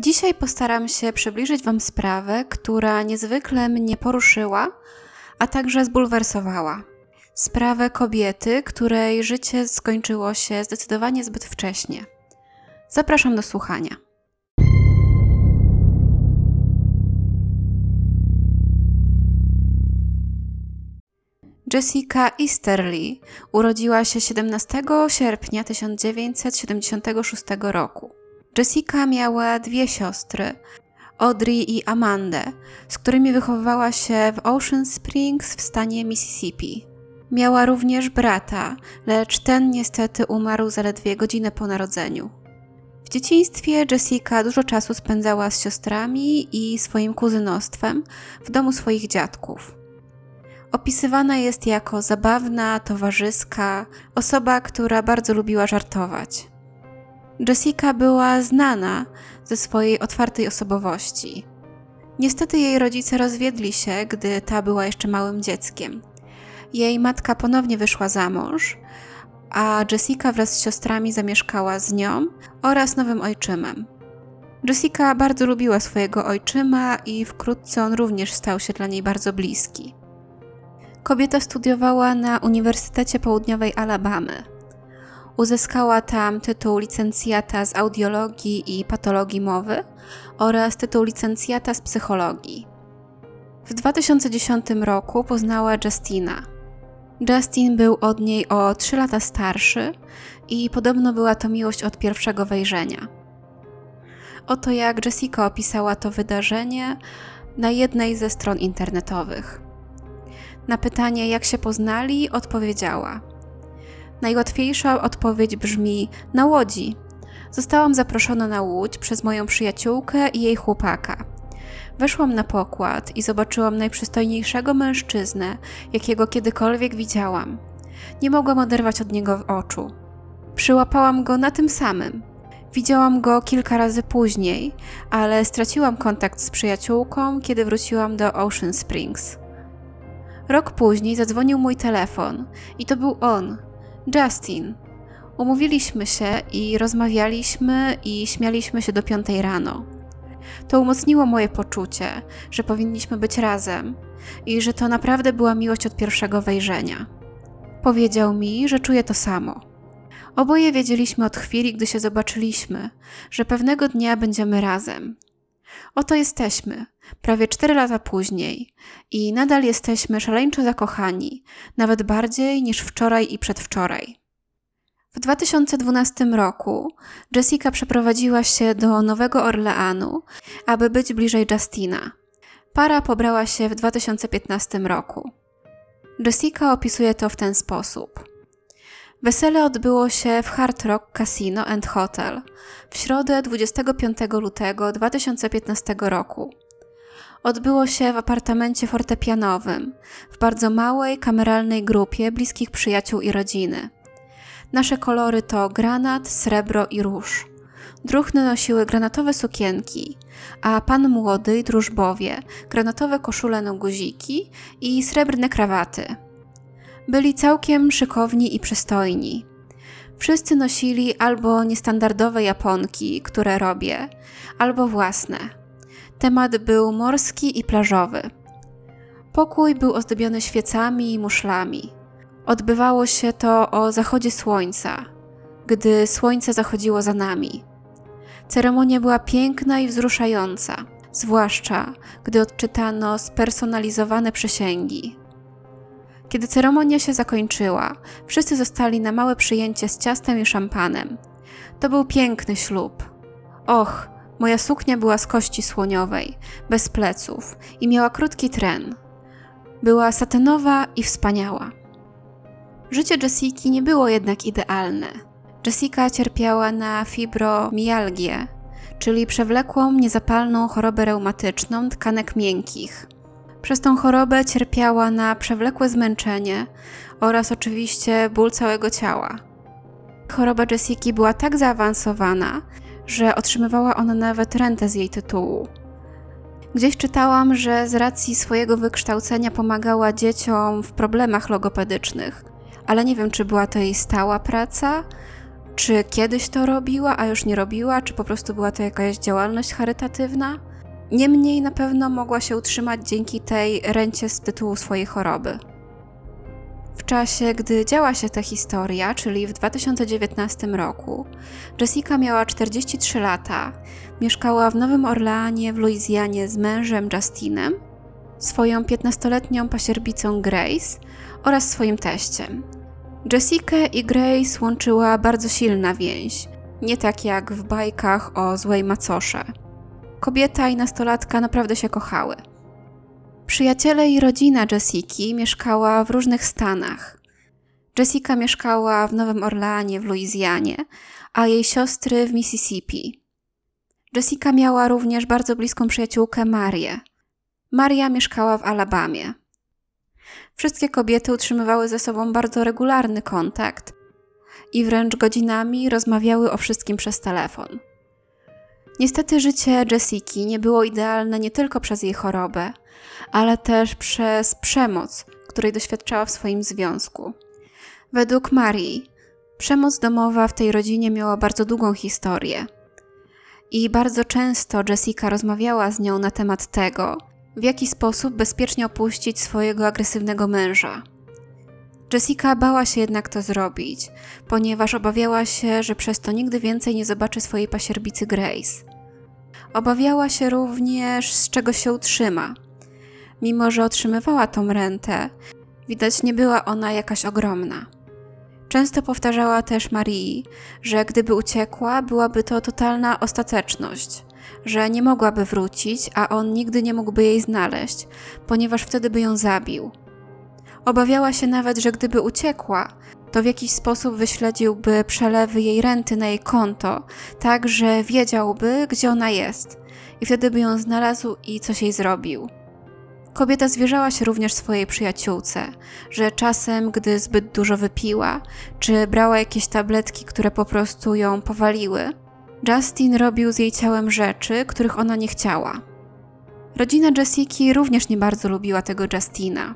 Dzisiaj postaram się przybliżyć Wam sprawę, która niezwykle mnie poruszyła, a także zbulwersowała. Sprawę kobiety, której życie skończyło się zdecydowanie zbyt wcześnie. Zapraszam do słuchania. Jessica Easterly urodziła się 17 sierpnia 1976 roku. Jessica miała dwie siostry, Audrey i Amandę, z którymi wychowywała się w Ocean Springs w stanie Mississippi. Miała również brata, lecz ten niestety umarł zaledwie godzinę po narodzeniu. W dzieciństwie Jessica dużo czasu spędzała z siostrami i swoim kuzynostwem w domu swoich dziadków. Opisywana jest jako zabawna, towarzyska, osoba, która bardzo lubiła żartować. Jessica była znana ze swojej otwartej osobowości. Niestety jej rodzice rozwiedli się, gdy ta była jeszcze małym dzieckiem. Jej matka ponownie wyszła za mąż, a Jessica wraz z siostrami zamieszkała z nią oraz nowym ojczymem. Jessica bardzo lubiła swojego ojczyma i wkrótce on również stał się dla niej bardzo bliski. Kobieta studiowała na Uniwersytecie Południowej Alabamy. Uzyskała tam tytuł licencjata z audiologii i patologii mowy oraz tytuł licencjata z psychologii. W 2010 roku poznała Justina. Justin był od niej o 3 lata starszy i podobno była to miłość od pierwszego wejrzenia. Oto jak Jessica opisała to wydarzenie na jednej ze stron internetowych. Na pytanie, jak się poznali, odpowiedziała: Najłatwiejsza odpowiedź brzmi: na łodzi. Zostałam zaproszona na łódź przez moją przyjaciółkę i jej chłopaka. Weszłam na pokład i zobaczyłam najprzystojniejszego mężczyznę, jakiego kiedykolwiek widziałam. Nie mogłam oderwać od niego oczu. Przyłapałam go na tym samym. Widziałam go kilka razy później, ale straciłam kontakt z przyjaciółką, kiedy wróciłam do Ocean Springs. Rok później zadzwonił mój telefon i to był on, Justin. Umówiliśmy się i rozmawialiśmy i śmialiśmy się do piątej rano. To umocniło moje poczucie, że powinniśmy być razem i że to naprawdę była miłość od pierwszego wejrzenia. Powiedział mi, że czuje to samo. Oboje wiedzieliśmy od chwili, gdy się zobaczyliśmy, że pewnego dnia będziemy razem. Oto jesteśmy, prawie cztery lata później, i nadal jesteśmy szaleńczo zakochani, nawet bardziej niż wczoraj i przedwczoraj. W 2012 roku Jessica przeprowadziła się do Nowego Orleanu, aby być bliżej Justina. Para pobrała się w 2015 roku. Jessica opisuje to w ten sposób. Wesele odbyło się w Hard Rock Casino and Hotel w środę 25 lutego 2015 roku. Odbyło się w apartamencie fortepianowym, w bardzo małej, kameralnej grupie bliskich przyjaciół i rodziny. Nasze kolory to granat, srebro i róż. Druchny nosiły granatowe sukienki, a pan młody i drużbowie granatowe koszule na guziki i srebrne krawaty. Byli całkiem szykowni i przystojni. Wszyscy nosili albo niestandardowe japonki, które robię, albo własne. Temat był morski i plażowy. Pokój był ozdobiony świecami i muszlami. Odbywało się to o zachodzie słońca, gdy słońce zachodziło za nami. Ceremonia była piękna i wzruszająca, zwłaszcza gdy odczytano spersonalizowane przysięgi. Kiedy ceremonia się zakończyła, wszyscy zostali na małe przyjęcie z ciastem i szampanem. To był piękny ślub. Och, moja suknia była z kości słoniowej, bez pleców i miała krótki tren. Była satynowa i wspaniała. Życie Jessiki nie było jednak idealne. Jessica cierpiała na fibromialgię, czyli przewlekłą, niezapalną chorobę reumatyczną tkanek miękkich. Przez tą chorobę cierpiała na przewlekłe zmęczenie oraz oczywiście ból całego ciała. Choroba Jessiki była tak zaawansowana, że otrzymywała ona nawet rentę z jej tytułu. Gdzieś czytałam, że z racji swojego wykształcenia pomagała dzieciom w problemach logopedycznych, ale nie wiem, czy była to jej stała praca, Czy kiedyś to robiła, a już nie robiła, czy po prostu była to jakaś działalność charytatywna? Niemniej na pewno mogła się utrzymać dzięki tej rencie z tytułu swojej choroby. Czasie, gdy działa się ta historia, czyli w 2019 roku, Jessica miała 43 lata, mieszkała w Nowym Orleanie w Luizjanie z mężem Justinem, swoją 15-letnią pasierbicą Grace oraz swoim teściem. Jessica i Grace łączyła bardzo silna więź, nie tak jak w bajkach o złej macosze. Kobieta i nastolatka naprawdę się kochały. Przyjaciele i rodzina Jessiki mieszkała w różnych stanach. Jessica mieszkała w Nowym Orleanie w Luizjanie, a jej siostry w Mississippi. Jessica miała również bardzo bliską przyjaciółkę Marię. Maria mieszkała w Alabamie. Wszystkie kobiety utrzymywały ze sobą bardzo regularny kontakt i wręcz godzinami rozmawiały o wszystkim przez telefon. Niestety życie Jessiki nie było idealne nie tylko przez jej chorobę, ale też przez przemoc, której doświadczała w swoim związku. Według Marii, przemoc domowa w tej rodzinie miała bardzo długą historię. I bardzo często Jessica rozmawiała z nią na temat tego, w jaki sposób bezpiecznie opuścić swojego agresywnego męża. Jessica bała się jednak to zrobić, ponieważ obawiała się, że przez to nigdy więcej nie zobaczy swojej pasierbicy Grace. Obawiała się również, z czego się utrzyma. Mimo, że otrzymywała tą rentę, widać nie była ona jakaś ogromna. Często powtarzała też Marii, że gdyby uciekła, byłaby to totalna ostateczność, że nie mogłaby wrócić, a on nigdy nie mógłby jej znaleźć, ponieważ wtedy by ją zabił. Obawiała się nawet, że gdyby uciekła, to w jakiś sposób wyśledziłby przelewy jej renty na jej konto, tak że wiedziałby, gdzie ona jest, i wtedy by ją znalazł i coś jej zrobił. Kobieta zwierzała się również swojej przyjaciółce, że czasem, gdy zbyt dużo wypiła, czy brała jakieś tabletki, które po prostu ją powaliły, Justin robił z jej ciałem rzeczy, których ona nie chciała. Rodzina Jessiki również nie bardzo lubiła tego Justina.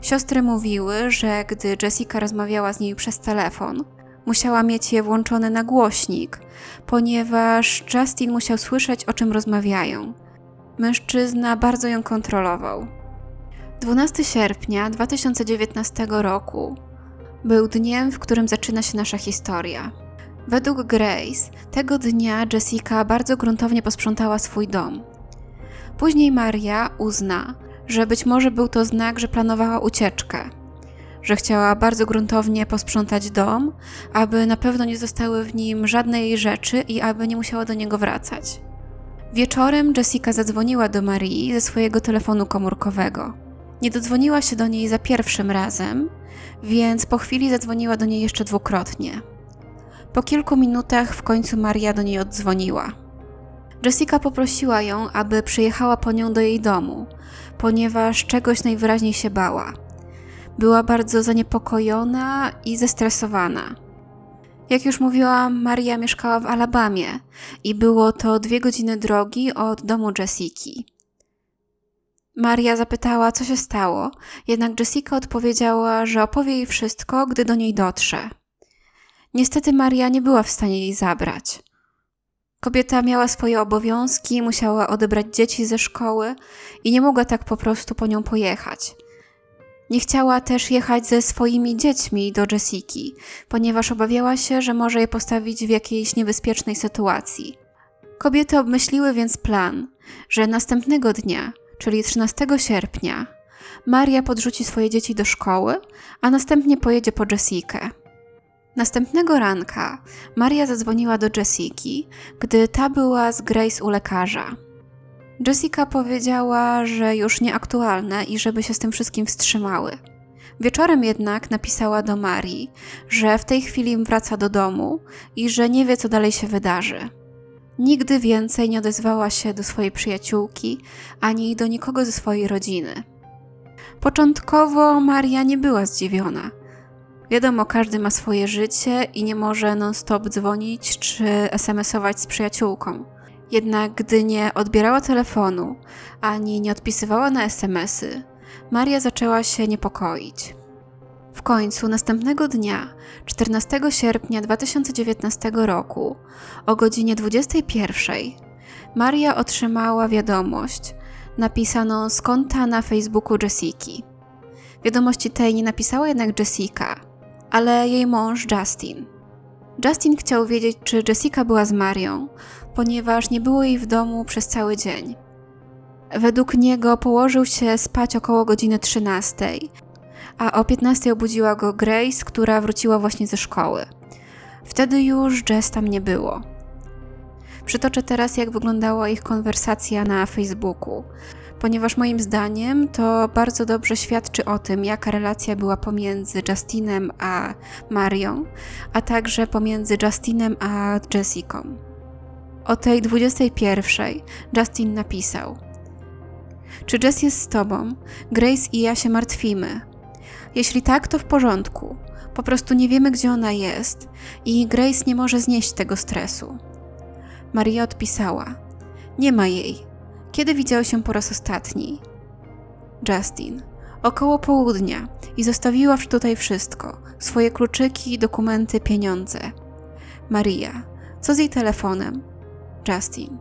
Siostry mówiły, że gdy Jessica rozmawiała z niej przez telefon, musiała mieć je włączone na głośnik, ponieważ Justin musiał słyszeć, o czym rozmawiają. Mężczyzna bardzo ją kontrolował. 12 sierpnia 2019 roku był dniem, w którym zaczyna się nasza historia. Według Grace, tego dnia Jessica bardzo gruntownie posprzątała swój dom. Później Maria uzna, że być może był to znak, że planowała ucieczkę, że chciała bardzo gruntownie posprzątać dom, aby na pewno nie zostały w nim żadne jej rzeczy i aby nie musiała do niego wracać. Wieczorem Jessica zadzwoniła do Marii ze swojego telefonu komórkowego. Nie dodzwoniła się do niej za pierwszym razem, więc po chwili zadzwoniła do niej jeszcze dwukrotnie. Po kilku minutach w końcu Maria do niej oddzwoniła. Jessica poprosiła ją, aby przyjechała po nią do jej domu, ponieważ czegoś najwyraźniej się bała. Była bardzo zaniepokojona i zestresowana. Jak już mówiłam, Maria mieszkała w Alabamie i było to dwie godziny drogi od domu Jessiki. Maria zapytała, co się stało, jednak Jessica odpowiedziała, że opowie jej wszystko, gdy do niej dotrze. Niestety Maria nie była w stanie jej zabrać. Kobieta miała swoje obowiązki, musiała odebrać dzieci ze szkoły i nie mogła tak po prostu po nią pojechać. Nie chciała też jechać ze swoimi dziećmi do Jessiki, ponieważ obawiała się, że może je postawić w jakiejś niebezpiecznej sytuacji. Kobiety obmyśliły więc plan, że następnego dnia, czyli 13 sierpnia, Maria podrzuci swoje dzieci do szkoły, a następnie pojedzie po Jessikę. Następnego ranka Maria zadzwoniła do Jessiki, gdy ta była z Grace u lekarza. Jessica powiedziała, że już nieaktualne i żeby się z tym wszystkim wstrzymały. Wieczorem jednak napisała do Marii, że w tej chwili wraca do domu i że nie wie, co dalej się wydarzy. Nigdy więcej nie odezwała się do swojej przyjaciółki ani do nikogo ze swojej rodziny. Początkowo Maria nie była zdziwiona. Wiadomo, każdy ma swoje życie i nie może non-stop dzwonić czy SMS-ować z przyjaciółką. Jednak gdy nie odbierała telefonu ani nie odpisywała na SMS-y, Maria zaczęła się niepokoić. W końcu następnego dnia, 14 sierpnia 2019 roku, o godzinie 21, Maria otrzymała wiadomość napisaną z konta na Facebooku Jessiki. Wiadomości tej nie napisała jednak Jessica, ale jej mąż Justin. Justin chciał wiedzieć, czy Jessica była z Marią, ponieważ nie było jej w domu przez cały dzień. Według niego położył się spać około godziny 13, a o 15 obudziła go Grace, która wróciła właśnie ze szkoły. Wtedy już Jess tam nie było. Przytoczę teraz, jak wyglądała ich konwersacja na Facebooku, ponieważ moim zdaniem to bardzo dobrze świadczy o tym, jaka relacja była pomiędzy Justinem a Marią, a także pomiędzy Justinem a Jessica. O tej 21 Justin napisał: Czy Jess jest z tobą? Grace i ja się martwimy. Jeśli tak, to w porządku. Po prostu nie wiemy, gdzie ona jest i Grace nie może znieść tego stresu. Maria odpisała: Nie ma jej. Kiedy widział się po raz ostatni? Justin. Około południa i zostawiła tutaj wszystko: swoje kluczyki, dokumenty, pieniądze. Maria. Co z jej telefonem? Justin.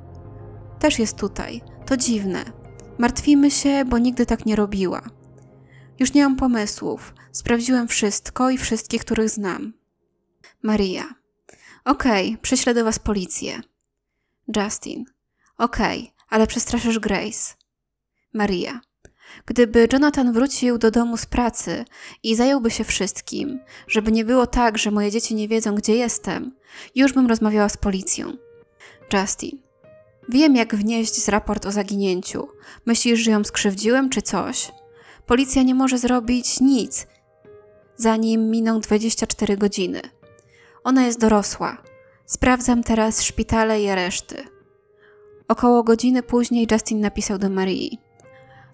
Też jest tutaj. To dziwne. Martwimy się, bo nigdy tak nie robiła. Już nie mam pomysłów. Sprawdziłem wszystko i wszystkich, których znam. Maria. Okej, okay, was policję. Justin. Okej, okay, ale przestraszysz Grace. Maria. Gdyby Jonathan wrócił do domu z pracy i zająłby się wszystkim, żeby nie było tak, że moje dzieci nie wiedzą, gdzie jestem, już bym rozmawiała z policją. Justin. Wiem, jak wnieść z raport o zaginięciu. Myślisz, że ją skrzywdziłem czy coś? Policja nie może zrobić nic, zanim miną 24 godziny. Ona jest dorosła. Sprawdzam teraz szpitale i areszty. Około godziny później Justin napisał do Marii.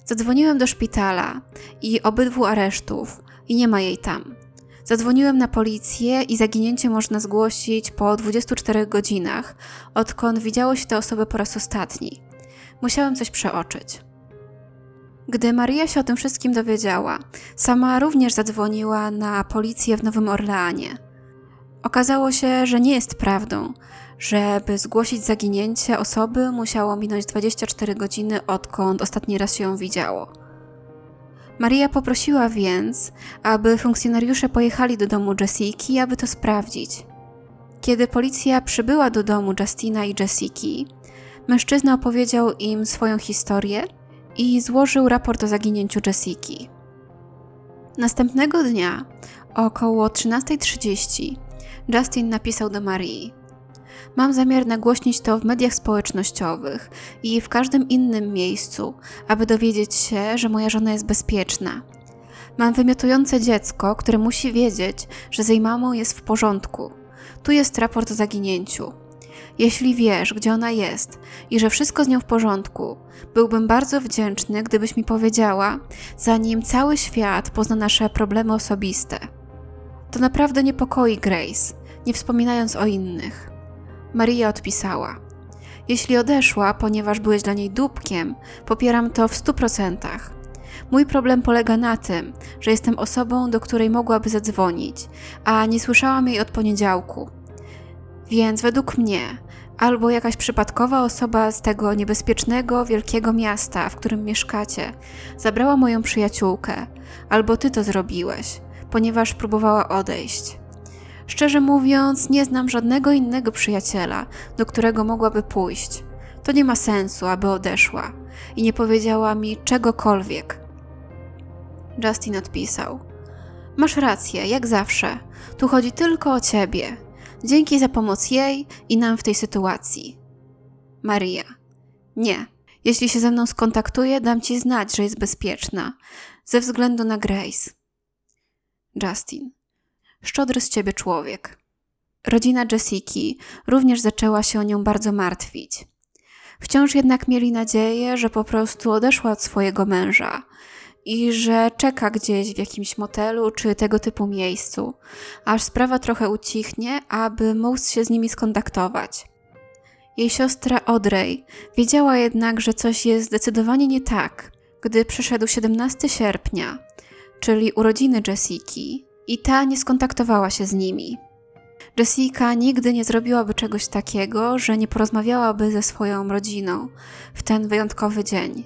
Zadzwoniłem do szpitala i obydwu aresztów i nie ma jej tam. Zadzwoniłem na policję i zaginięcie można zgłosić po 24 godzinach, odkąd widziało się tę osobę po raz ostatni. Musiałem coś przeoczyć. Gdy Maria się o tym wszystkim dowiedziała, sama również zadzwoniła na policję w Nowym Orleanie. Okazało się, że nie jest prawdą. Żeby zgłosić zaginięcie osoby, musiało minąć 24 godziny, odkąd ostatni raz się ją widziało. Maria poprosiła więc, aby funkcjonariusze pojechali do domu Jessiki, aby to sprawdzić. Kiedy policja przybyła do domu Justina i Jessiki, mężczyzna opowiedział im swoją historię i złożył raport o zaginięciu Jessiki. Następnego dnia, około 13.30, Justin napisał do Marii: Mam zamiar nagłośnić to w mediach społecznościowych i w każdym innym miejscu, aby dowiedzieć się, że moja żona jest bezpieczna. Mam wymiotujące dziecko, które musi wiedzieć, że z jej mamą jest w porządku. Tu jest raport o zaginięciu. Jeśli wiesz, gdzie ona jest i że wszystko z nią w porządku, byłbym bardzo wdzięczny, gdybyś mi powiedziała, zanim cały świat pozna nasze problemy osobiste. To naprawdę niepokoi Grace, nie wspominając o innych. Maria odpisała: Jeśli odeszła, ponieważ byłeś dla niej dupkiem, popieram to w stu procentach. Mój problem polega na tym, że jestem osobą, do której mogłaby zadzwonić, a nie słyszałam jej od poniedziałku. Więc według mnie, albo jakaś przypadkowa osoba z tego niebezpiecznego, wielkiego miasta, w którym mieszkacie, zabrała moją przyjaciółkę, albo ty to zrobiłeś, ponieważ próbowała odejść. Szczerze mówiąc, nie znam żadnego innego przyjaciela, do którego mogłaby pójść. To nie ma sensu, aby odeszła i nie powiedziała mi czegokolwiek. Justin odpisał: Masz rację, jak zawsze. Tu chodzi tylko o ciebie. Dzięki za pomoc jej i nam w tej sytuacji. Maria: Nie. Jeśli się ze mną skontaktuje, dam ci znać, że jest bezpieczna, ze względu na Grace. Justin: Szczodry z ciebie człowiek. Rodzina Jessiki również zaczęła się o nią bardzo martwić. Wciąż jednak mieli nadzieję, że po prostu odeszła od swojego męża i że czeka gdzieś w jakimś motelu czy tego typu miejscu, aż sprawa trochę ucichnie, aby móc się z nimi skontaktować. Jej siostra Audrey wiedziała jednak, że coś jest zdecydowanie nie tak, gdy przyszedł 17 sierpnia, czyli urodziny Jessiki, i ta nie skontaktowała się z nimi. Jessica nigdy nie zrobiłaby czegoś takiego, że nie porozmawiałaby ze swoją rodziną w ten wyjątkowy dzień.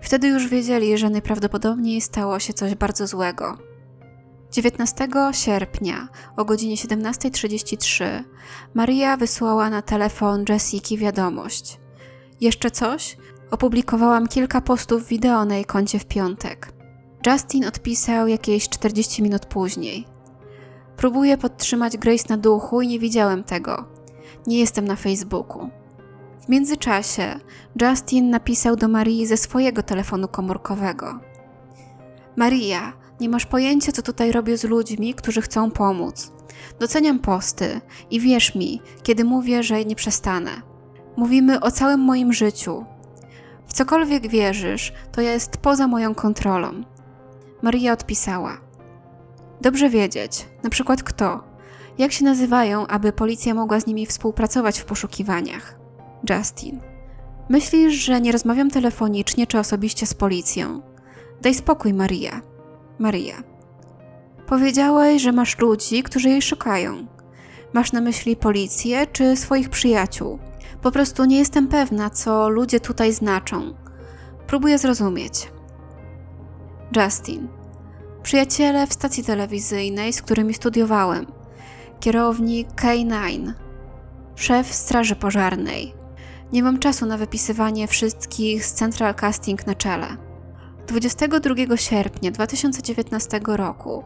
Wtedy już wiedzieli, że najprawdopodobniej stało się coś bardzo złego. 19 sierpnia o godzinie 17.33 Maria wysłała na telefon Jessiki wiadomość. Jeszcze coś? Opublikowałam kilka postów wideo na jej koncie w piątek. Justin odpisał jakieś 40 minut później. Próbuję podtrzymać Grace na duchu i nie widziałem tego. Nie jestem na Facebooku. W międzyczasie Justin napisał do Marii ze swojego telefonu komórkowego. Maria, nie masz pojęcia, co tutaj robię z ludźmi, którzy chcą pomóc. Doceniam posty i wierz mi, kiedy mówię, że nie przestanę. Mówimy o całym moim życiu. W cokolwiek wierzysz, to jest poza moją kontrolą. Maria odpisała. Dobrze wiedzieć, na przykład kto, jak się nazywają, aby policja mogła z nimi współpracować w poszukiwaniach. Justin. Myślisz, że nie rozmawiam telefonicznie czy osobiście z policją? Daj spokój, Maria. Maria. Powiedziałeś, że masz ludzi, którzy jej szukają. Masz na myśli policję czy swoich przyjaciół? Po prostu nie jestem pewna, co ludzie tutaj znaczą. Próbuję zrozumieć. Justin. Przyjaciele w stacji telewizyjnej, z którymi studiowałem. Kierownik K9. Szef Straży Pożarnej. Nie mam czasu na wypisywanie wszystkich z Central Casting na czele. 22 sierpnia 2019 roku,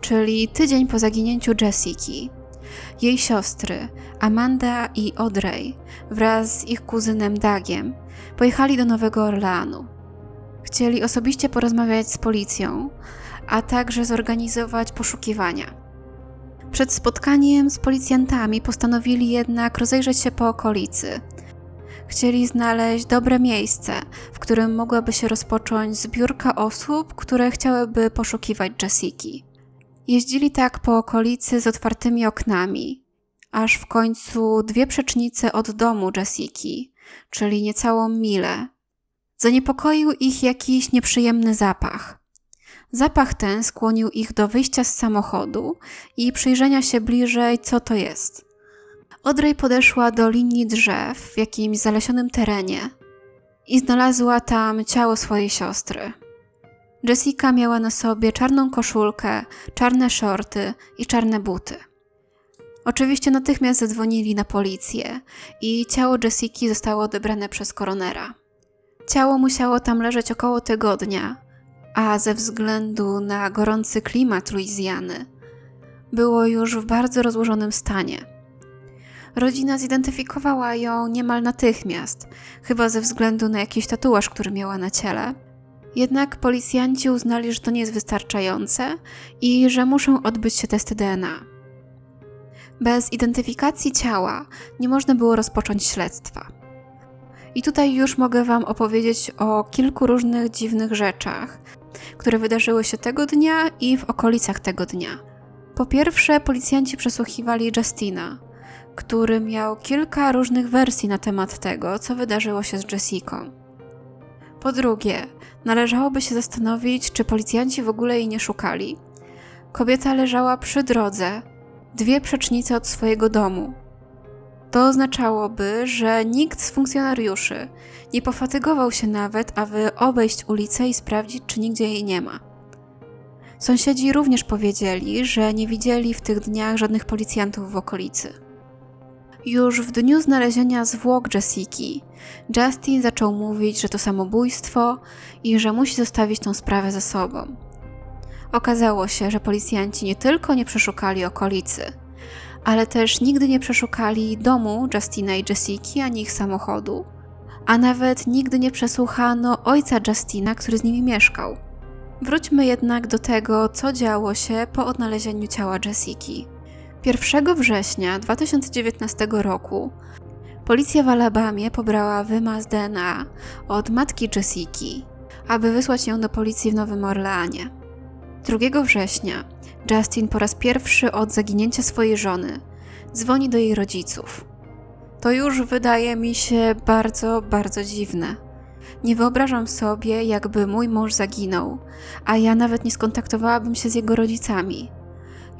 czyli tydzień po zaginięciu Jessiki, jej siostry Amanda i Audrey wraz z ich kuzynem Dagiem pojechali do Nowego Orleanu. Chcieli osobiście porozmawiać z policją, a także zorganizować poszukiwania. Przed spotkaniem z policjantami postanowili jednak rozejrzeć się po okolicy. Chcieli znaleźć dobre miejsce, w którym mogłaby się rozpocząć zbiórka osób, które chciałyby poszukiwać Jessiki. Jeździli tak po okolicy z otwartymi oknami, aż w końcu dwie przecznice od domu Jessiki, czyli niecałą milę. Zaniepokoił ich jakiś nieprzyjemny zapach. Zapach ten skłonił ich do wyjścia z samochodu i przyjrzenia się bliżej, co to jest. Odrej podeszła do linii drzew w jakimś zalesionym terenie i znalazła tam ciało swojej siostry. Jessica miała na sobie czarną koszulkę, czarne shorty i czarne buty. Oczywiście natychmiast zadzwonili na policję i ciało Jessiki zostało odebrane przez koronera. Ciało musiało tam leżeć około tygodnia, a ze względu na gorący klimat Luizjany było już w bardzo rozłożonym stanie. Rodzina zidentyfikowała ją niemal natychmiast, chyba ze względu na jakiś tatuaż, który miała na ciele. Jednak policjanci uznali, że to nie jest wystarczające i że muszą odbyć się testy DNA. Bez identyfikacji ciała nie można było rozpocząć śledztwa. I tutaj już mogę Wam opowiedzieć o kilku różnych dziwnych rzeczach, które wydarzyły się tego dnia i w okolicach tego dnia. Po pierwsze, policjanci przesłuchiwali Justina, który miał kilka różnych wersji na temat tego, co wydarzyło się z Jessiką. Po drugie, należałoby się zastanowić, czy policjanci w ogóle jej nie szukali. Kobieta leżała przy drodze, dwie przecznice od swojego domu. To oznaczałoby, że nikt z funkcjonariuszy nie pofatygował się nawet, aby obejść ulicę i sprawdzić, czy nigdzie jej nie ma. Sąsiedzi również powiedzieli, że nie widzieli w tych dniach żadnych policjantów w okolicy. Już w dniu znalezienia zwłok Jessiki, Justin zaczął mówić, że to samobójstwo i że musi zostawić tą sprawę za sobą. Okazało się, że policjanci nie tylko nie przeszukali okolicy, ale też nigdy nie przeszukali domu Justina i Jessiki ani ich samochodu, a nawet nigdy nie przesłuchano ojca Justina, który z nimi mieszkał. Wróćmy jednak do tego, co działo się po odnalezieniu ciała Jessiki. 1 września 2019 roku policja w Alabamie pobrała wymaz DNA od matki Jessiki, aby wysłać ją do policji w Nowym Orleanie. 2 września Justin po raz pierwszy od zaginięcia swojej żony dzwoni do jej rodziców. To już wydaje mi się bardzo, bardzo dziwne. Nie wyobrażam sobie, jakby mój mąż zaginął, a ja nawet nie skontaktowałabym się z jego rodzicami.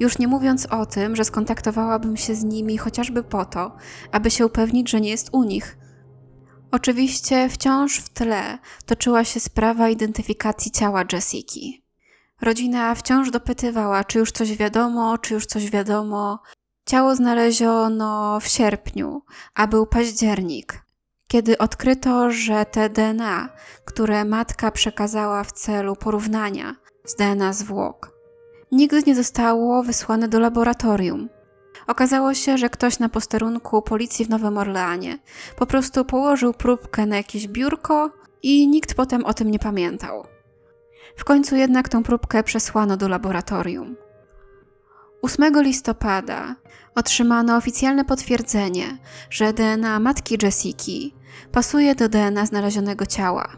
Już nie mówiąc o tym, że skontaktowałabym się z nimi chociażby po to, aby się upewnić, że nie jest u nich. Oczywiście wciąż w tle toczyła się sprawa identyfikacji ciała Jessiki. Rodzina wciąż dopytywała, czy już coś wiadomo, czy już coś wiadomo. Ciało znaleziono w sierpniu, a był październik, kiedy odkryto, że te DNA, które matka przekazała w celu porównania z DNA zwłok, nigdy nie zostało wysłane do laboratorium. Okazało się, że ktoś na posterunku policji w Nowym Orleanie po prostu położył próbkę na jakieś biurko i nikt potem o tym nie pamiętał. W końcu jednak tą próbkę przesłano do laboratorium. 8 listopada otrzymano oficjalne potwierdzenie, że DNA matki Jessiki pasuje do DNA znalezionego ciała.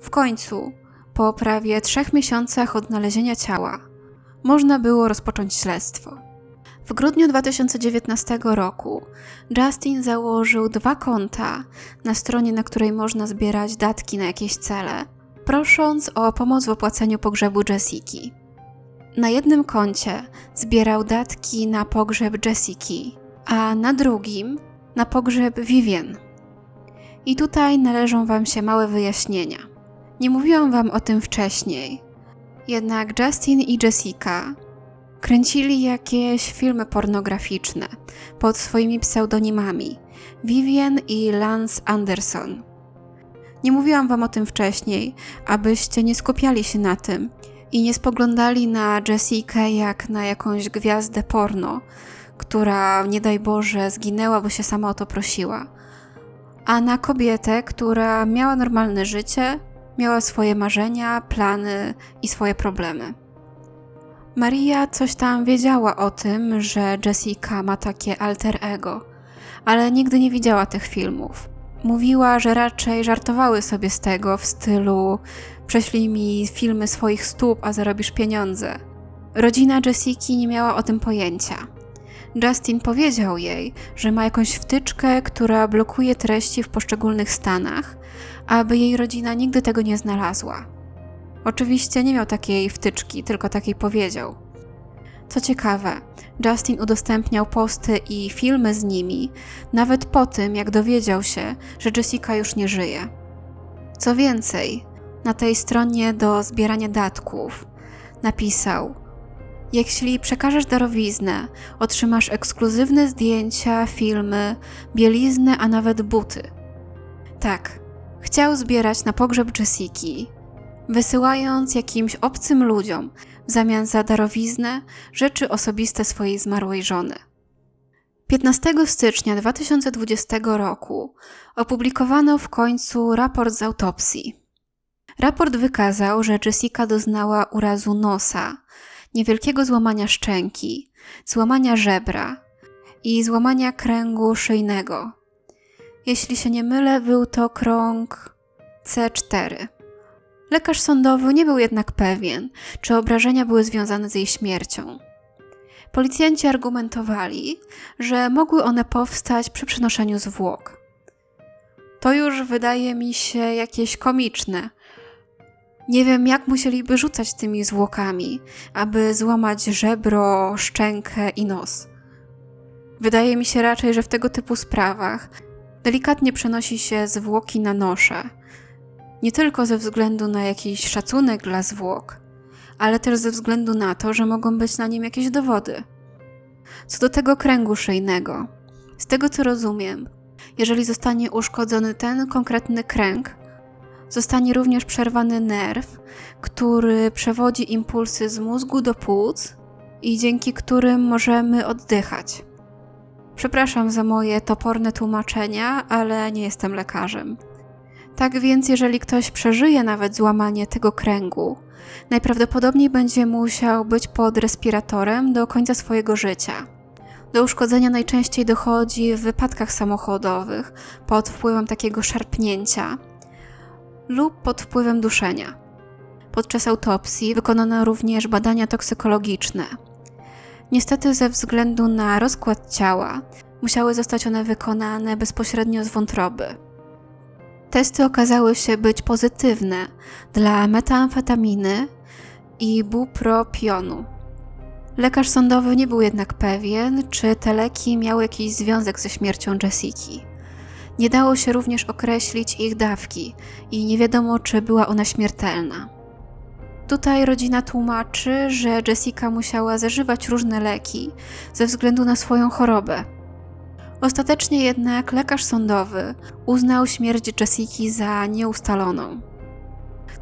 W końcu, po prawie trzech miesiącach odnalezienia ciała, można było rozpocząć śledztwo. W grudniu 2019 roku Justin założył dwa konta na stronie, na której można zbierać datki na jakieś cele, prosząc o pomoc w opłaceniu pogrzebu Jessiki. Na jednym koncie zbierał datki na pogrzeb Jessiki, a na drugim na pogrzeb Vivien. I tutaj należą Wam się małe wyjaśnienia. Nie mówiłam Wam o tym wcześniej, jednak Justin i Jessica kręcili jakieś filmy pornograficzne pod swoimi pseudonimami Vivian i Lance Anderson. Nie mówiłam wam o tym wcześniej, abyście nie skupiali się na tym i nie spoglądali na Jessica jak na jakąś gwiazdę porno, która nie daj Boże zginęła, bo się sama o to prosiła, a na kobietę, która miała normalne życie, miała swoje marzenia, plany i swoje problemy. Maria coś tam wiedziała o tym, że Jessica ma takie alter ego, ale nigdy nie widziała tych filmów. Mówiła, że raczej żartowały sobie z tego w stylu prześlij mi filmy swoich stóp, a zarobisz pieniądze. Rodzina Jessiki nie miała o tym pojęcia. Justin powiedział jej, że ma jakąś wtyczkę, która blokuje treści w poszczególnych stanach, aby jej rodzina nigdy tego nie znalazła. Oczywiście nie miał takiej wtyczki, tylko takiej powiedział. Co ciekawe, Justin udostępniał posty i filmy z nimi, nawet po tym, jak dowiedział się, że Jessica już nie żyje. Co więcej, na tej stronie do zbierania datków napisał: Jeśli przekażesz darowiznę, otrzymasz ekskluzywne zdjęcia, filmy, bieliznę, a nawet buty. Tak, chciał zbierać na pogrzeb Jessiki, wysyłając jakimś obcym ludziom w zamian za darowiznę rzeczy osobiste swojej zmarłej żony. 15 stycznia 2020 roku opublikowano w końcu raport z autopsji. Raport wykazał, że Jessica doznała urazu nosa, niewielkiego złamania szczęki, złamania żebra i złamania kręgu szyjnego. Jeśli się nie mylę, był to krąg C4. Lekarz sądowy nie był jednak pewien, czy obrażenia były związane z jej śmiercią. Policjanci argumentowali, że mogły one powstać przy przenoszeniu zwłok. To już wydaje mi się jakieś komiczne. Nie wiem, jak musieliby rzucać tymi zwłokami, aby złamać żebro, szczękę i nos. Wydaje mi się raczej, że w tego typu sprawach delikatnie przenosi się zwłoki na nosze nie tylko ze względu na jakiś szacunek dla zwłok, ale też ze względu na to, że mogą być na nim jakieś dowody. Co do tego kręgu szyjnego, z tego co rozumiem, jeżeli zostanie uszkodzony ten konkretny kręg, zostanie również przerwany nerw, który przewodzi impulsy z mózgu do płuc i dzięki którym możemy oddychać. Przepraszam za moje toporne tłumaczenia, ale nie jestem lekarzem. Tak więc, jeżeli ktoś przeżyje nawet złamanie tego kręgu, najprawdopodobniej będzie musiał być pod respiratorem do końca swojego życia. Do uszkodzenia najczęściej dochodzi w wypadkach samochodowych pod wpływem takiego szarpnięcia lub pod wpływem duszenia. Podczas autopsji wykonano również badania toksykologiczne. Niestety, ze względu na rozkład ciała, musiały zostać one wykonane bezpośrednio z wątroby. Testy okazały się być pozytywne dla metamfetaminy i bupropionu. Lekarz sądowy nie był jednak pewien, czy te leki miały jakiś związek ze śmiercią Jessiki. Nie dało się również określić ich dawki i nie wiadomo, czy była ona śmiertelna. Tutaj rodzina tłumaczy, że Jessica musiała zażywać różne leki ze względu na swoją chorobę. Ostatecznie jednak lekarz sądowy uznał śmierć Jessiki za nieustaloną.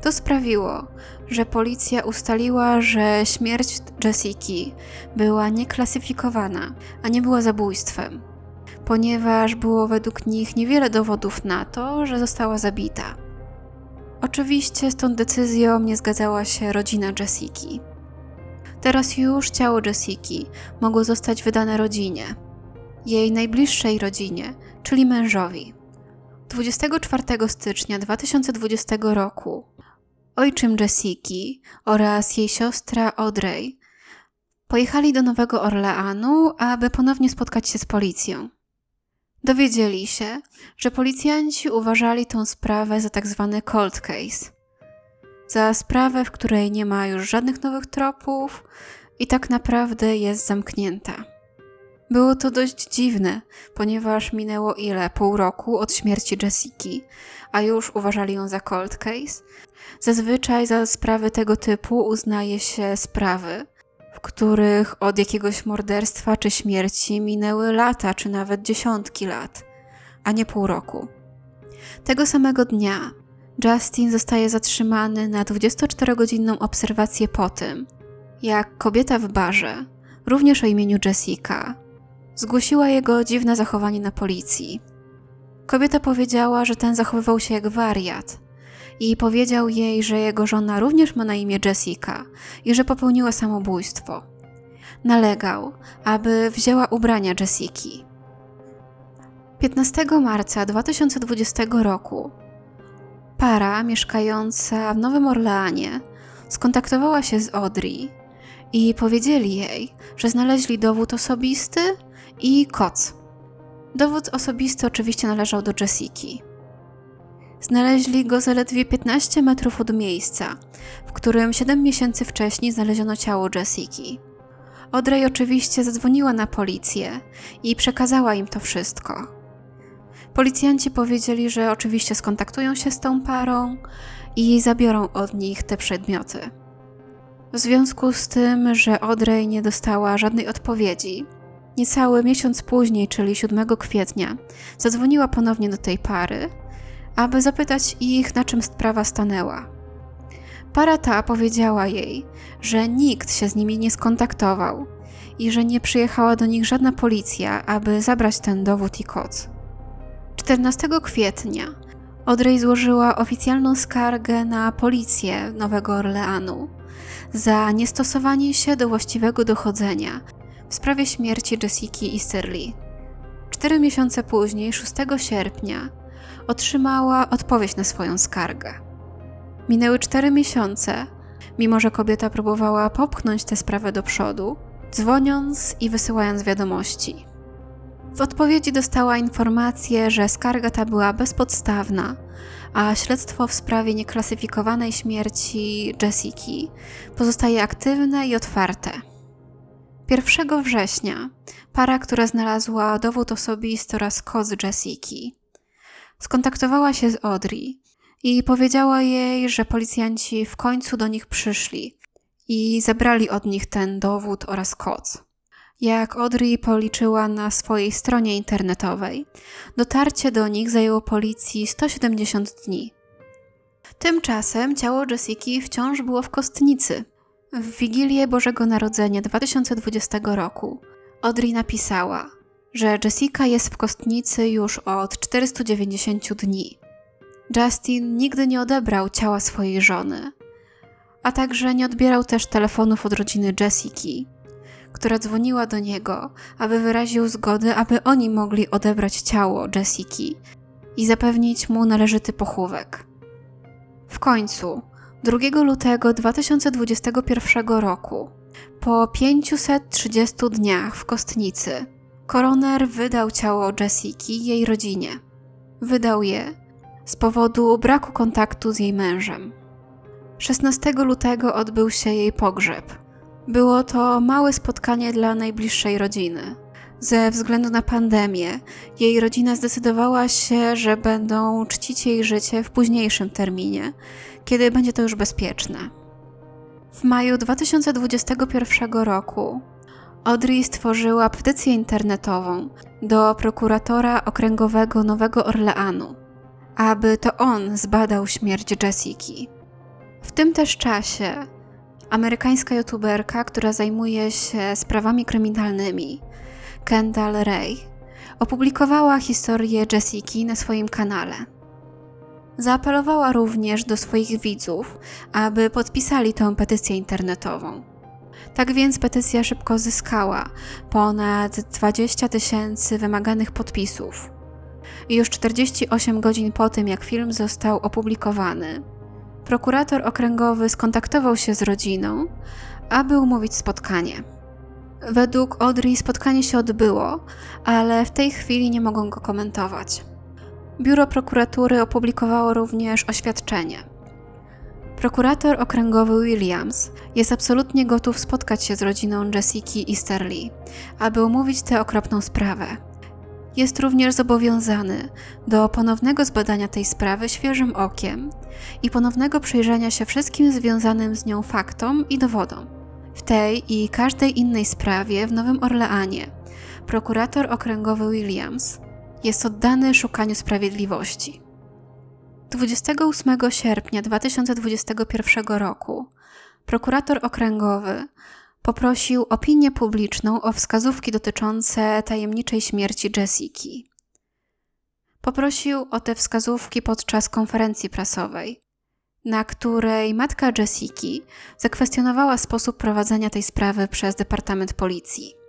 To sprawiło, że policja ustaliła, że śmierć Jessiki była nieklasyfikowana, a nie była zabójstwem, ponieważ było według nich niewiele dowodów na to, że została zabita. Oczywiście z tą decyzją nie zgadzała się rodzina Jessiki. Teraz już ciało Jessiki mogło zostać wydane rodzinie, jej najbliższej rodzinie, czyli mężowi. 24 stycznia 2020 roku ojczym Jessiki oraz jej siostra Audrey pojechali do Nowego Orleanu, aby ponownie spotkać się z policją. Dowiedzieli się, że policjanci uważali tę sprawę za tak zwany cold case. Za sprawę, w której nie ma już żadnych nowych tropów i tak naprawdę jest zamknięta. Było to dość dziwne, ponieważ minęło ile? Pół roku od śmierci Jessiki, a już uważali ją za cold case. Zazwyczaj za sprawy tego typu uznaje się sprawy, w których od jakiegoś morderstwa czy śmierci minęły lata, czy nawet dziesiątki lat, a nie pół roku. Tego samego dnia Justin zostaje zatrzymany na 24-godzinną obserwację po tym, jak kobieta w barze, również o imieniu Jessica, zgłosiła jego dziwne zachowanie na policji. Kobieta powiedziała, że ten zachowywał się jak wariat i powiedział jej, że jego żona również ma na imię Jessica i że popełniła samobójstwo. Nalegał, aby wzięła ubrania Jessiki. 15 marca 2020 roku para mieszkająca w Nowym Orleanie skontaktowała się z Audrey i powiedzieli jej, że znaleźli dowód osobisty i koc. Dowód osobisty oczywiście należał do Jessiki. Znaleźli go zaledwie 15 metrów od miejsca, w którym 7 miesięcy wcześniej znaleziono ciało Jessiki. Audrey oczywiście zadzwoniła na policję i przekazała im to wszystko. Policjanci powiedzieli, że oczywiście skontaktują się z tą parą i zabiorą od nich te przedmioty. W związku z tym, że Audrey nie dostała żadnej odpowiedzi, Niecały miesiąc później, czyli 7 kwietnia, zadzwoniła ponownie do tej pary, aby zapytać ich, na czym sprawa stanęła. Para ta powiedziała jej, że nikt się z nimi nie skontaktował i że nie przyjechała do nich żadna policja, aby zabrać ten dowód i koc. 14 kwietnia Audrey złożyła oficjalną skargę na policję Nowego Orleanu za niestosowanie się do właściwego dochodzenia w sprawie śmierci Jessiki Easterly. Cztery miesiące później, 6 sierpnia, otrzymała odpowiedź na swoją skargę. Minęły cztery miesiące, mimo że kobieta próbowała popchnąć tę sprawę do przodu, dzwoniąc i wysyłając wiadomości. W odpowiedzi dostała informację, że skarga ta była bezpodstawna, a śledztwo w sprawie nieklasyfikowanej śmierci Jessiki pozostaje aktywne i otwarte. 1 września para, która znalazła dowód osobisty oraz kod Jessiki, skontaktowała się z Audrey i powiedziała jej, że policjanci w końcu do nich przyszli i zabrali od nich ten dowód oraz kod. Jak Audrey policzyła na swojej stronie internetowej, dotarcie do nich zajęło policji 170 dni. Tymczasem ciało Jessiki wciąż było w kostnicy, w Wigilię Bożego Narodzenia 2020 roku Audrey napisała, że Jessica jest w kostnicy już od 490 dni. Justin nigdy nie odebrał ciała swojej żony, a także nie odbierał też telefonów od rodziny Jessiki, która dzwoniła do niego, aby wyraził zgodę, aby oni mogli odebrać ciało Jessiki i zapewnić mu należyty pochówek. W końcu 2 lutego 2021 roku, po 530 dniach w kostnicy, koroner wydał ciało Jessiki jej rodzinie. Wydał je z powodu braku kontaktu z jej mężem. 16 lutego odbył się jej pogrzeb, Było to małe spotkanie dla najbliższej rodziny. Ze względu na pandemię, jej rodzina zdecydowała się, że będą czcić jej życie w późniejszym terminie, kiedy będzie to już bezpieczne. W maju 2021 roku Audrey stworzyła petycję internetową do prokuratora okręgowego Nowego Orleanu, aby to on zbadał śmierć Jessiki. W tym też czasie amerykańska youtuberka, która zajmuje się sprawami kryminalnymi, Kendall Ray, opublikowała historię Jessiki na swoim kanale. Zaapelowała również do swoich widzów, aby podpisali tę petycję internetową. Tak więc petycja szybko zyskała ponad 20 tysięcy wymaganych podpisów. I już 48 godzin po tym, jak film został opublikowany, prokurator okręgowy skontaktował się z rodziną, aby umówić spotkanie. Według Audrey spotkanie się odbyło, ale w tej chwili nie mogą go komentować. Biuro prokuratury opublikowało również oświadczenie. Prokurator okręgowy Williams jest absolutnie gotów spotkać się z rodziną Jessiki Easterly, aby omówić tę okropną sprawę. Jest również zobowiązany do ponownego zbadania tej sprawy świeżym okiem i ponownego przyjrzenia się wszystkim związanym z nią faktom i dowodom. W tej i każdej innej sprawie w Nowym Orleanie prokurator okręgowy Williams jest oddany szukaniu sprawiedliwości. 28 sierpnia 2021 roku prokurator okręgowy poprosił opinię publiczną o wskazówki dotyczące tajemniczej śmierci Jessiki. Poprosił o te wskazówki podczas konferencji prasowej, na której matka Jessiki zakwestionowała sposób prowadzenia tej sprawy przez Departament Policji.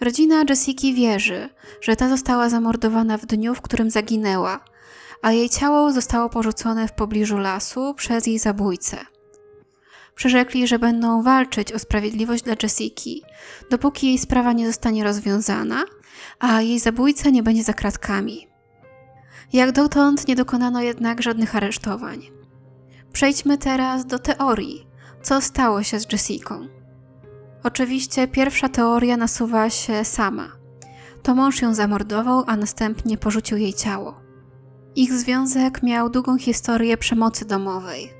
Rodzina Jessiki wierzy, że ta została zamordowana w dniu, w którym zaginęła, a jej ciało zostało porzucone w pobliżu lasu przez jej zabójcę. Przyrzekli, że będą walczyć o sprawiedliwość dla Jessiki, dopóki jej sprawa nie zostanie rozwiązana, a jej zabójca nie będzie za kratkami. Jak dotąd nie dokonano jednak żadnych aresztowań. Przejdźmy teraz do teorii, co stało się z Jessiką. Oczywiście pierwsza teoria nasuwa się sama. To mąż ją zamordował, a następnie porzucił jej ciało. Ich związek miał długą historię przemocy domowej.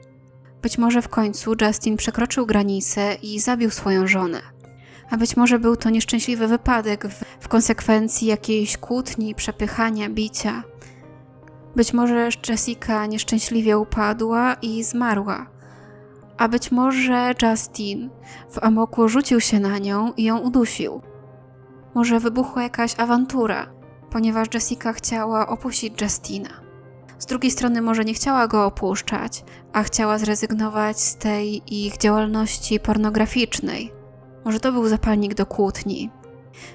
Być może w końcu Justin przekroczył granicę i zabił swoją żonę. A być może był to nieszczęśliwy wypadek w, konsekwencji jakiejś kłótni, przepychania, bicia. Być może Jessica nieszczęśliwie upadła i zmarła. A być może Justin w amoku rzucił się na nią i ją udusił. Może wybuchła jakaś awantura, ponieważ Jessica chciała opuścić Justina. Z drugiej strony może nie chciała go opuszczać, a chciała zrezygnować z tej ich działalności pornograficznej. Może to był zapalnik do kłótni.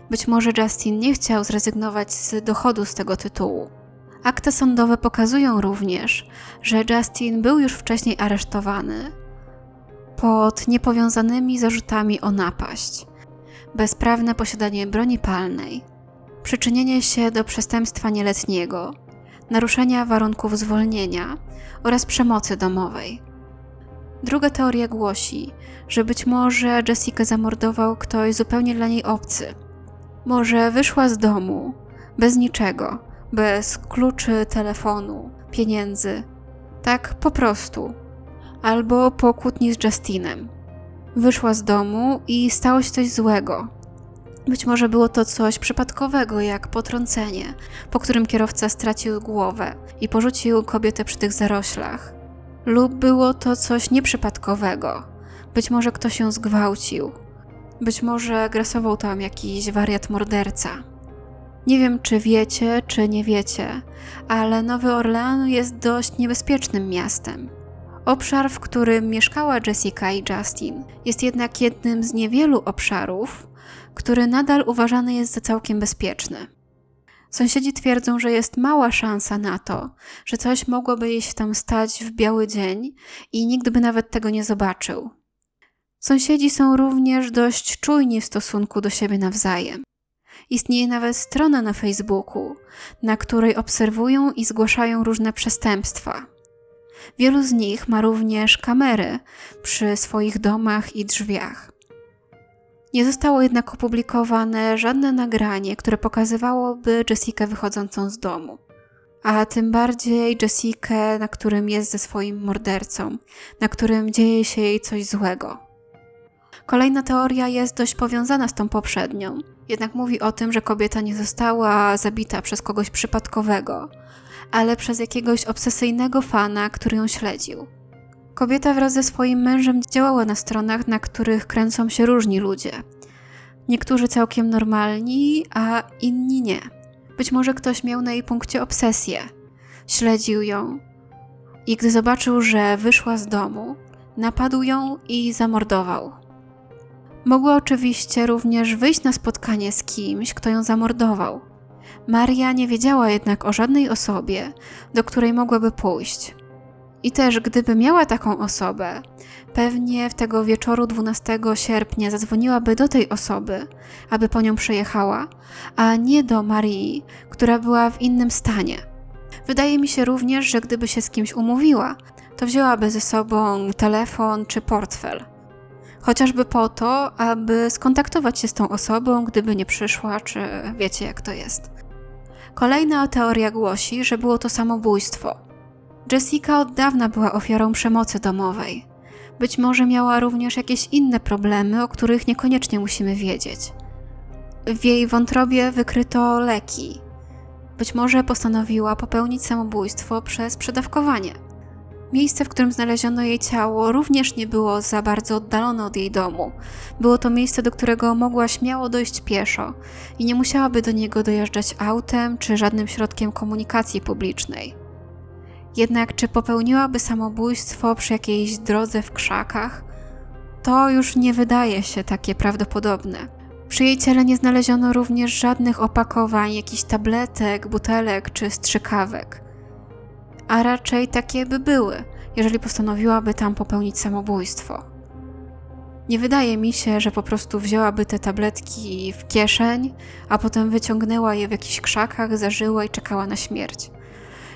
Być może Justin nie chciał zrezygnować z dochodu z tego tytułu. Akta sądowe pokazują również, że Justin był już wcześniej aresztowany pod niepowiązanymi zarzutami o napaść, bezprawne posiadanie broni palnej, przyczynienie się do przestępstwa nieletniego, naruszenia warunków zwolnienia oraz przemocy domowej. Druga teoria głosi, że być może Jessica zamordował ktoś zupełnie dla niej obcy. Może wyszła z domu bez niczego, bez kluczy, telefonu, pieniędzy. Tak po prostu. Albo po kłótni z Justinem. Wyszła z domu i stało się coś złego, być może było to coś przypadkowego, jak potrącenie, po którym kierowca stracił głowę i porzucił kobietę przy tych zaroślach. Lub było to coś nieprzypadkowego. Być może ktoś ją zgwałcił. Być może grasował tam jakiś wariat morderca. Nie wiem, czy wiecie, czy nie wiecie, ale Nowy Orlean jest dość niebezpiecznym miastem. Obszar, w którym mieszkała Jessica i Justin, jest jednak jednym z niewielu obszarów, który nadal uważany jest za całkiem bezpieczny. Sąsiedzi twierdzą, że jest mała szansa na to, że coś mogłoby jej się tam stać w biały dzień i nikt by nawet tego nie zobaczył. Sąsiedzi są również dość czujni w stosunku do siebie nawzajem. Istnieje nawet strona na Facebooku, na której obserwują i zgłaszają różne przestępstwa. Wielu z nich ma również kamery przy swoich domach i drzwiach. Nie zostało jednak opublikowane żadne nagranie, które pokazywałoby Jessikę wychodzącą z domu. A tym bardziej Jessikę, na którym jest ze swoim mordercą, na którym dzieje się jej coś złego. Kolejna teoria jest dość powiązana z tą poprzednią, jednak mówi o tym, że kobieta nie została zabita przez kogoś przypadkowego, ale przez jakiegoś obsesyjnego fana, który ją śledził. Kobieta wraz ze swoim mężem działała na stronach, na których kręcą się różni ludzie. Niektórzy całkiem normalni, a inni nie. Być może ktoś miał na jej punkcie obsesję. Śledził ją i gdy zobaczył, że wyszła z domu, napadł ją i zamordował. Mogła oczywiście również wyjść na spotkanie z kimś, kto ją zamordował. Maria nie wiedziała jednak o żadnej osobie, do której mogłaby pójść. I też gdyby miała taką osobę, pewnie w tego wieczoru 12 sierpnia zadzwoniłaby do tej osoby, aby po nią przyjechała, a nie do Marii, która była w innym stanie. Wydaje mi się również, że gdyby się z kimś umówiła, to wzięłaby ze sobą telefon czy portfel. Chociażby po to, aby skontaktować się z tą osobą, gdyby nie przyszła, czy wiecie jak to jest. Kolejna teoria głosi, że było to samobójstwo. Jessica od dawna była ofiarą przemocy domowej. Być może miała również jakieś inne problemy, o których niekoniecznie musimy wiedzieć. W jej wątrobie wykryto leki. Być może postanowiła popełnić samobójstwo przez przedawkowanie. Miejsce, w którym znaleziono jej ciało, również nie było za bardzo oddalone od jej domu. Było to miejsce, do którego mogła śmiało dojść pieszo i nie musiałaby do niego dojeżdżać autem czy żadnym środkiem komunikacji publicznej. Jednak czy popełniłaby samobójstwo przy jakiejś drodze w krzakach? To już nie wydaje się takie prawdopodobne. Przy jej ciele nie znaleziono również żadnych opakowań, jakichś tabletek, butelek czy strzykawek. A raczej takie by były, jeżeli postanowiłaby tam popełnić samobójstwo. Nie wydaje mi się, że po prostu wzięłaby te tabletki w kieszeń, a potem wyciągnęła je w jakichś krzakach, zażyła i czekała na śmierć.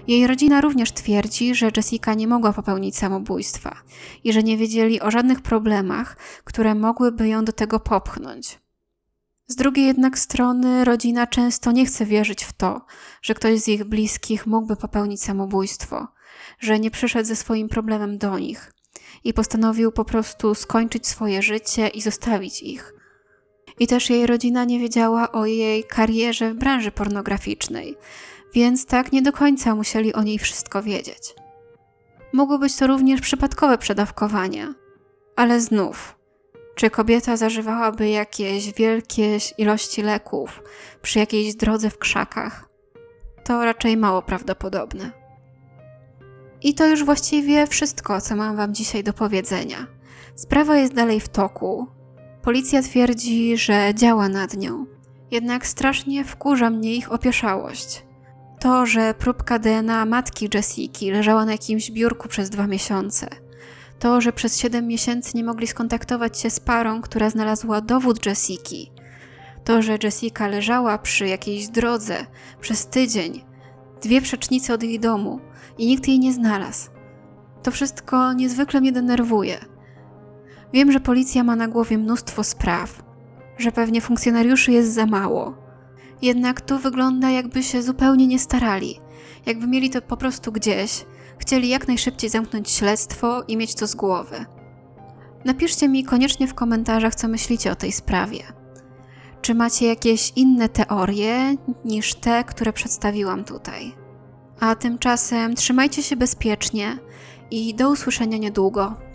Jej rodzina również twierdzi, że Jessica nie mogła popełnić samobójstwa i że nie wiedzieli o żadnych problemach, które mogłyby ją do tego popchnąć. Z drugiej jednak strony, rodzina często nie chce wierzyć w to, że ktoś z ich bliskich mógłby popełnić samobójstwo, że nie przyszedł ze swoim problemem do nich i postanowił po prostu skończyć swoje życie i zostawić ich. I też jej rodzina nie wiedziała o jej karierze w branży pornograficznej, więc tak nie do końca musieli o niej wszystko wiedzieć. Mogło być to również przypadkowe przedawkowanie, ale znów, czy kobieta zażywałaby jakieś wielkie ilości leków przy jakiejś drodze w krzakach? To raczej mało prawdopodobne. I to już właściwie wszystko, co mam Wam dzisiaj do powiedzenia. Sprawa jest dalej w toku. Policja twierdzi, że działa nad nią. Jednak strasznie wkurza mnie ich opieszałość. To, że próbka DNA matki Jessiki leżała na jakimś biurku przez dwa miesiące. To, że przez siedem miesięcy nie mogli skontaktować się z parą, która znalazła dowód Jessiki. To, że Jessica leżała przy jakiejś drodze przez tydzień, dwie przecznice od jej domu i nikt jej nie znalazł. To wszystko niezwykle mnie denerwuje. Wiem, że policja ma na głowie mnóstwo spraw, że pewnie funkcjonariuszy jest za mało jednak tu wygląda, jakby się zupełnie nie starali, jakby mieli to po prostu gdzieś, chcieli jak najszybciej zamknąć śledztwo i mieć to z głowy. Napiszcie mi koniecznie w komentarzach, co myślicie o tej sprawie. Czy macie jakieś inne teorie niż te, które przedstawiłam tutaj? A tymczasem trzymajcie się bezpiecznie i do usłyszenia niedługo.